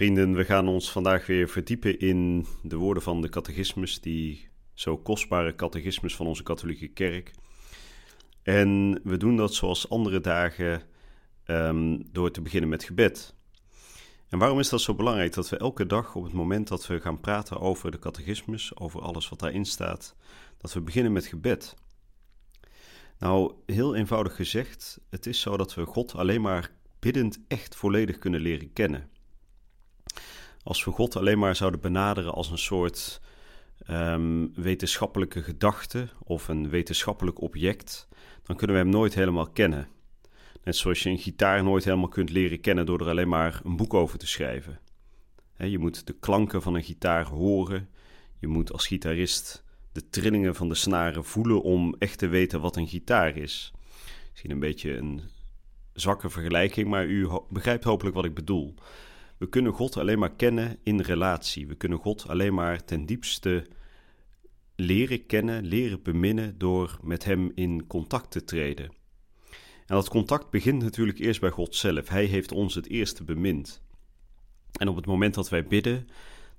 Vrienden, we gaan ons vandaag weer verdiepen in de woorden van de catechismus, die zo kostbare catechismus van onze katholieke kerk. En we doen dat zoals andere dagen um, door te beginnen met gebed. En waarom is dat zo belangrijk dat we elke dag op het moment dat we gaan praten over de catechismus, over alles wat daarin staat, dat we beginnen met gebed? Nou, heel eenvoudig gezegd, het is zo dat we God alleen maar biddend echt volledig kunnen leren kennen. Als we God alleen maar zouden benaderen als een soort um, wetenschappelijke gedachte of een wetenschappelijk object, dan kunnen we hem nooit helemaal kennen. Net zoals je een gitaar nooit helemaal kunt leren kennen door er alleen maar een boek over te schrijven. je moet de klanken van een gitaar horen. Je moet als gitarist de trillingen van de snaren voelen om echt te weten wat een gitaar is. Misschien een beetje een zwakke vergelijking, maar u begrijpt hopelijk wat ik bedoel. We kunnen God alleen maar kennen in relatie. We kunnen God alleen maar ten diepste leren kennen, leren beminnen door met Hem in contact te treden. En dat contact begint natuurlijk eerst bij God zelf. Hij heeft ons het eerste bemind. En op het moment dat wij bidden,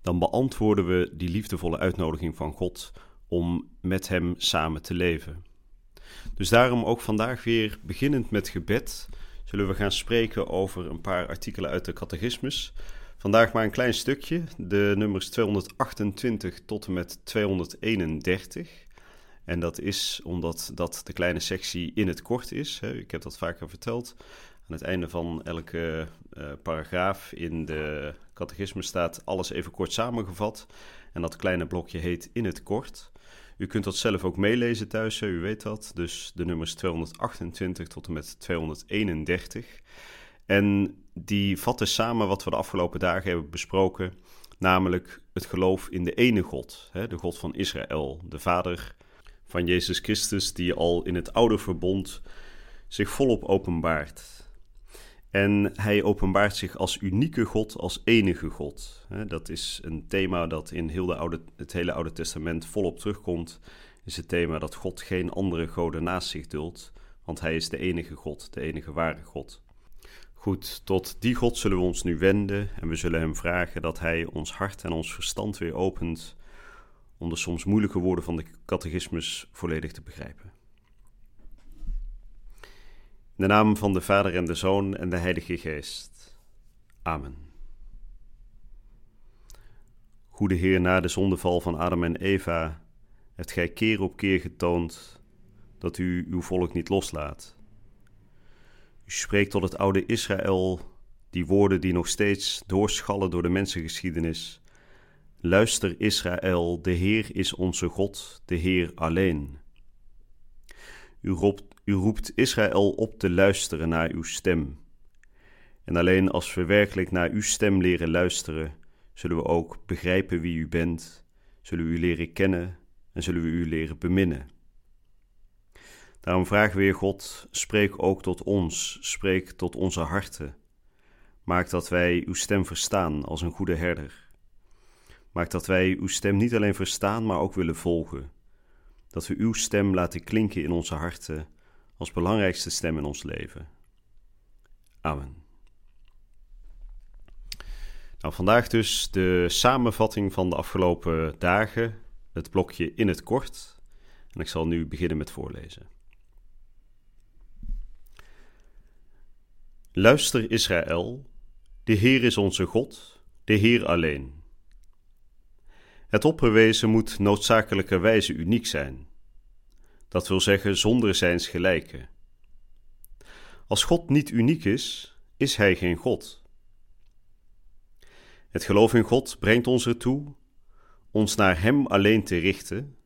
dan beantwoorden we die liefdevolle uitnodiging van God om met Hem samen te leven. Dus daarom ook vandaag weer beginnend met gebed zullen we gaan spreken over een paar artikelen uit de catechismus. Vandaag maar een klein stukje, de nummers 228 tot en met 231. En dat is omdat dat de kleine sectie in het kort is. Ik heb dat vaker verteld. Aan het einde van elke uh, paragraaf in de catechismus staat alles even kort samengevat. En dat kleine blokje heet in het kort. U kunt dat zelf ook meelezen thuis, u weet dat. Dus de nummers 228 tot en met 231. En die vatten samen wat we de afgelopen dagen hebben besproken, namelijk het geloof in de ene God, hè, de God van Israël, de Vader van Jezus Christus, die al in het oude verbond zich volop openbaart. En hij openbaart zich als unieke God, als enige God. Dat is een thema dat in heel de oude, het hele Oude Testament volop terugkomt. Is het thema dat God geen andere goden naast zich duldt, want hij is de enige God, de enige ware God. Goed, tot die God zullen we ons nu wenden en we zullen hem vragen dat hij ons hart en ons verstand weer opent om de soms moeilijke woorden van de catechismus volledig te begrijpen. In de naam van de Vader en de Zoon en de Heilige Geest. Amen. Goede Heer, na de zondeval van Adam en Eva hebt gij keer op keer getoond dat u uw volk niet loslaat. U spreekt tot het oude Israël die woorden die nog steeds doorschallen door de mensengeschiedenis. Luister Israël, de Heer is onze God, de Heer alleen. U roept, u roept Israël op te luisteren naar uw stem. En alleen als we werkelijk naar uw stem leren luisteren, zullen we ook begrijpen wie u bent, zullen we u leren kennen en zullen we u leren beminnen. Daarom vragen we, God, spreek ook tot ons, spreek tot onze harten. Maak dat wij uw stem verstaan als een goede herder. Maak dat wij uw stem niet alleen verstaan, maar ook willen volgen dat we uw stem laten klinken in onze harten als belangrijkste stem in ons leven. Amen. Nou, vandaag dus de samenvatting van de afgelopen dagen, het blokje in het kort. En ik zal nu beginnen met voorlezen. Luister Israël, de Heer is onze God, de Heer alleen. Het opperwezen moet noodzakelijkerwijze uniek zijn. Dat wil zeggen zonder zijns gelijke. Als God niet uniek is, is Hij geen God. Het geloof in God brengt ons ertoe ons naar Hem alleen te richten,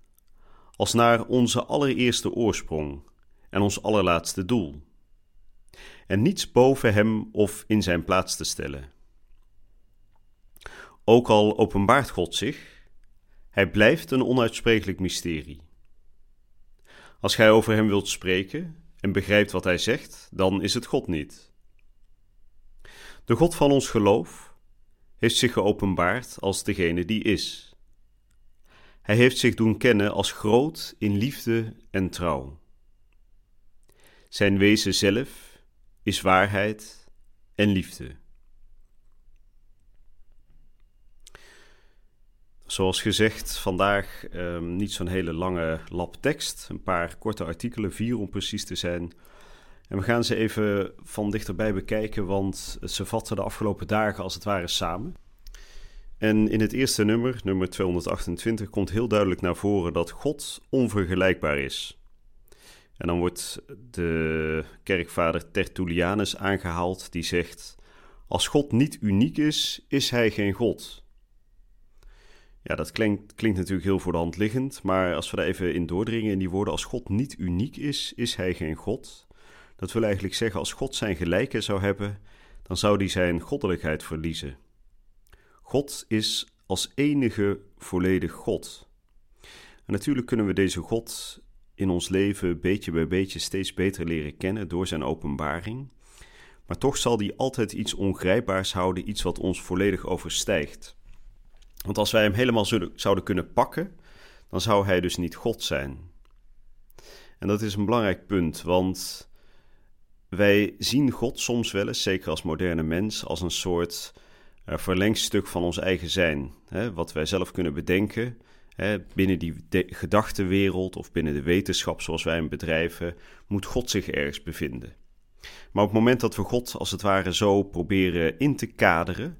als naar onze allereerste oorsprong en ons allerlaatste doel, en niets boven Hem of in Zijn plaats te stellen. Ook al openbaart God zich, hij blijft een onuitsprekelijk mysterie. Als gij over hem wilt spreken en begrijpt wat hij zegt, dan is het God niet. De God van ons geloof heeft zich geopenbaard als degene die is. Hij heeft zich doen kennen als groot in liefde en trouw. Zijn wezen zelf is waarheid en liefde. Zoals gezegd, vandaag um, niet zo'n hele lange lab tekst, een paar korte artikelen, vier om precies te zijn. En we gaan ze even van dichterbij bekijken, want ze vatten de afgelopen dagen als het ware samen. En in het eerste nummer, nummer 228, komt heel duidelijk naar voren dat God onvergelijkbaar is. En dan wordt de kerkvader Tertullianus aangehaald, die zegt: Als God niet uniek is, is hij geen God. Ja, dat klinkt, natuurlijk heel voor de hand liggend, maar als we daar even in doordringen in die woorden: Als God niet uniek is, is hij geen God. Dat wil eigenlijk zeggen: als God zijn gelijke zou hebben, dan zou hij zijn goddelijkheid verliezen. God is als enige volledig God. En natuurlijk kunnen we deze God in ons leven beetje bij beetje steeds beter leren kennen door zijn openbaring. Maar toch zal die altijd iets ongrijpbaars houden, iets wat ons volledig overstijgt. Want als wij hem helemaal zouden kunnen pakken, dan zou hij dus niet God zijn. En dat is een belangrijk punt, want wij zien God soms wel eens, zeker als moderne mens, als een soort uh, verlengstuk van ons eigen zijn. Hè, wat wij zelf kunnen bedenken. Hè, binnen die gedachtenwereld of binnen de wetenschap zoals wij hem bedrijven, moet God zich ergens bevinden. Maar op het moment dat we God als het ware zo proberen in te kaderen,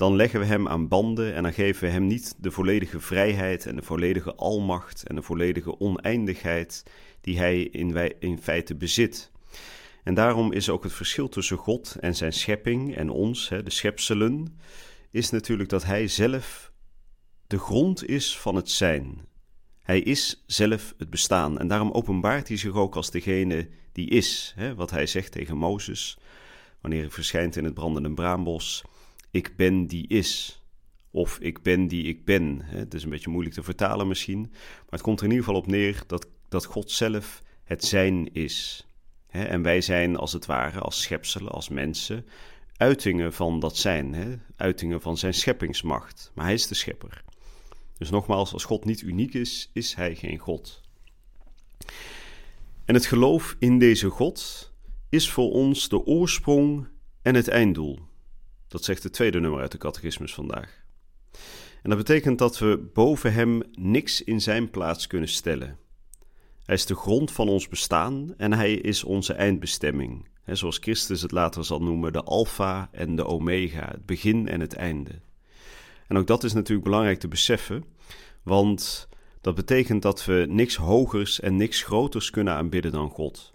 dan leggen we hem aan banden en dan geven we hem niet de volledige vrijheid en de volledige almacht en de volledige oneindigheid die hij in, in feite bezit. En daarom is ook het verschil tussen God en zijn schepping en ons, de schepselen, is natuurlijk dat hij zelf de grond is van het zijn. Hij is zelf het bestaan en daarom openbaart hij zich ook als degene die is. Wat hij zegt tegen Mozes, wanneer hij verschijnt in het brandende braambos, ik ben die is. Of ik ben die ik ben. Het is een beetje moeilijk te vertalen misschien, maar het komt er in ieder geval op neer dat, dat God zelf het zijn is en wij zijn als het ware, als schepselen, als mensen, uitingen van dat zijn, uitingen van zijn scheppingsmacht. Maar hij is de schepper. Dus nogmaals, als God niet uniek is, is hij geen God. En het geloof in deze God is voor ons de oorsprong en het einddoel. Dat zegt het tweede nummer uit de catechismus vandaag. En dat betekent dat we boven hem niks in zijn plaats kunnen stellen. Hij is de grond van ons bestaan en hij is onze eindbestemming. zoals Christus het later zal noemen, de alfa en de omega, het begin en het einde. En ook dat is natuurlijk belangrijk te beseffen, want dat betekent dat we niks hogers en niks groters kunnen aanbidden dan God.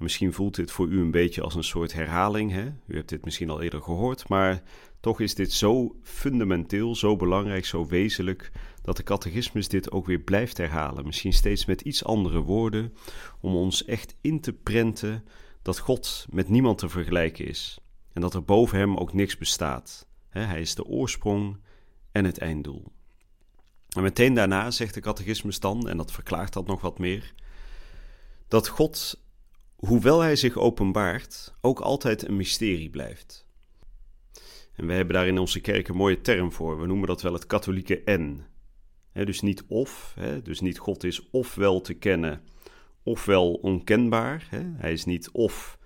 En misschien voelt dit voor u een beetje als een soort herhaling. Hè? U hebt dit misschien al eerder gehoord, maar toch is dit zo fundamenteel, zo belangrijk, zo wezenlijk, dat de catechismus dit ook weer blijft herhalen. Misschien steeds met iets andere woorden, om ons echt in te prenten dat God met niemand te vergelijken is. En dat er boven hem ook niks bestaat. Hij is de oorsprong en het einddoel. En meteen daarna zegt de catechismus dan, en dat verklaart dat nog wat meer, dat God, hoewel hij zich openbaart, ook altijd een mysterie blijft. En we hebben daar in onze kerk een mooie term voor. We noemen dat wel het katholieke en. dus niet of, dus niet God is ofwel te kennen, ofwel onkenbaar. Hij is niet of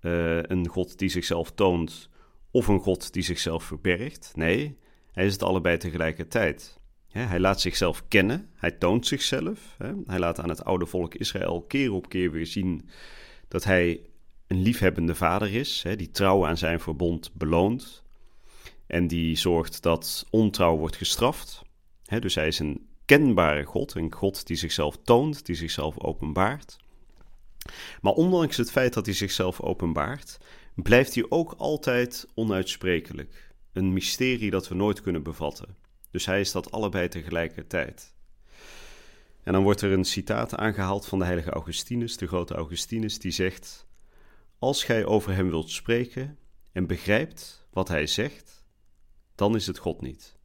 uh, een God die zichzelf toont, of een God die zichzelf verbergt. Nee, hij is het allebei tegelijkertijd. Hij laat zichzelf kennen, hij toont zichzelf. Hij laat aan het oude volk Israël keer op keer weer zien dat hij een liefhebbende vader is, die trouw aan zijn verbond beloont en die zorgt dat ontrouw wordt gestraft. dus hij is een kenbare God, een God die zichzelf toont, die zichzelf openbaart. Maar ondanks het feit dat hij zichzelf openbaart, blijft hij ook altijd onuitsprekelijk. Een mysterie dat we nooit kunnen bevatten. Dus hij is dat allebei tegelijkertijd. En dan wordt er een citaat aangehaald van de heilige Augustinus, de grote Augustinus, die zegt: Als gij over hem wilt spreken en begrijpt wat hij zegt, dan is het God niet.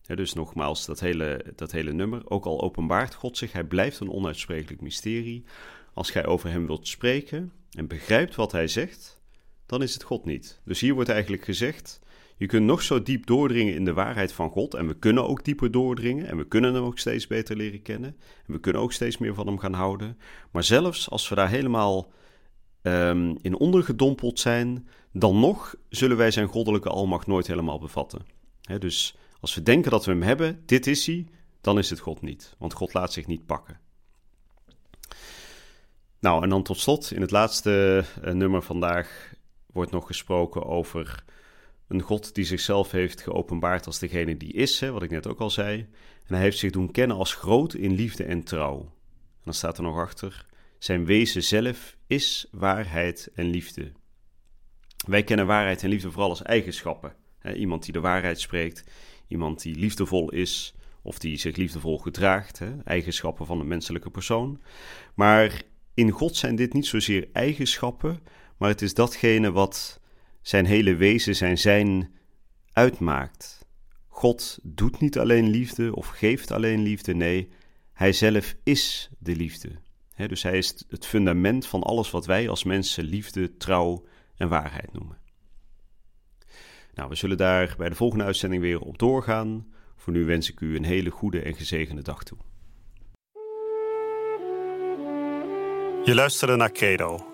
dus nogmaals, dat hele, dat hele nummer, ook al openbaart God zich, hij blijft een onuitsprekelijk mysterie. Als gij over hem wilt spreken en begrijpt wat hij zegt, dan is het God niet. Dus hier wordt eigenlijk gezegd, je kunt nog zo diep doordringen in de waarheid van God. En we kunnen ook dieper doordringen. En we kunnen hem ook steeds beter leren kennen. En we kunnen ook steeds meer van hem gaan houden. Maar zelfs als we daar helemaal um, in ondergedompeld zijn, dan nog zullen wij zijn goddelijke almacht nooit helemaal bevatten. dus als we denken dat we hem hebben, dit is hij, dan is het God niet. Want God laat zich niet pakken. Nou, en dan tot slot, in het laatste uh, nummer vandaag wordt nog gesproken over een God die zichzelf heeft geopenbaard als degene die is, hè, wat ik net ook al zei. En hij heeft zich doen kennen als groot in liefde en trouw. En dan staat er nog achter: Zijn wezen zelf is waarheid en liefde. Wij kennen waarheid en liefde vooral als eigenschappen. Hè, iemand die de waarheid spreekt, iemand die liefdevol is of die zich liefdevol gedraagt, hè, eigenschappen van een menselijke persoon. Maar in God zijn dit niet zozeer eigenschappen, maar het is datgene wat zijn hele wezen, zijn zijn uitmaakt. God doet niet alleen liefde of geeft alleen liefde, nee, hij zelf is de liefde. dus hij is het fundament van alles wat wij als mensen liefde, trouw en waarheid noemen. Nou, we zullen daar bij de volgende uitzending weer op doorgaan. Voor nu wens ik u een hele goede en gezegende dag toe. Je luisterde naar Credo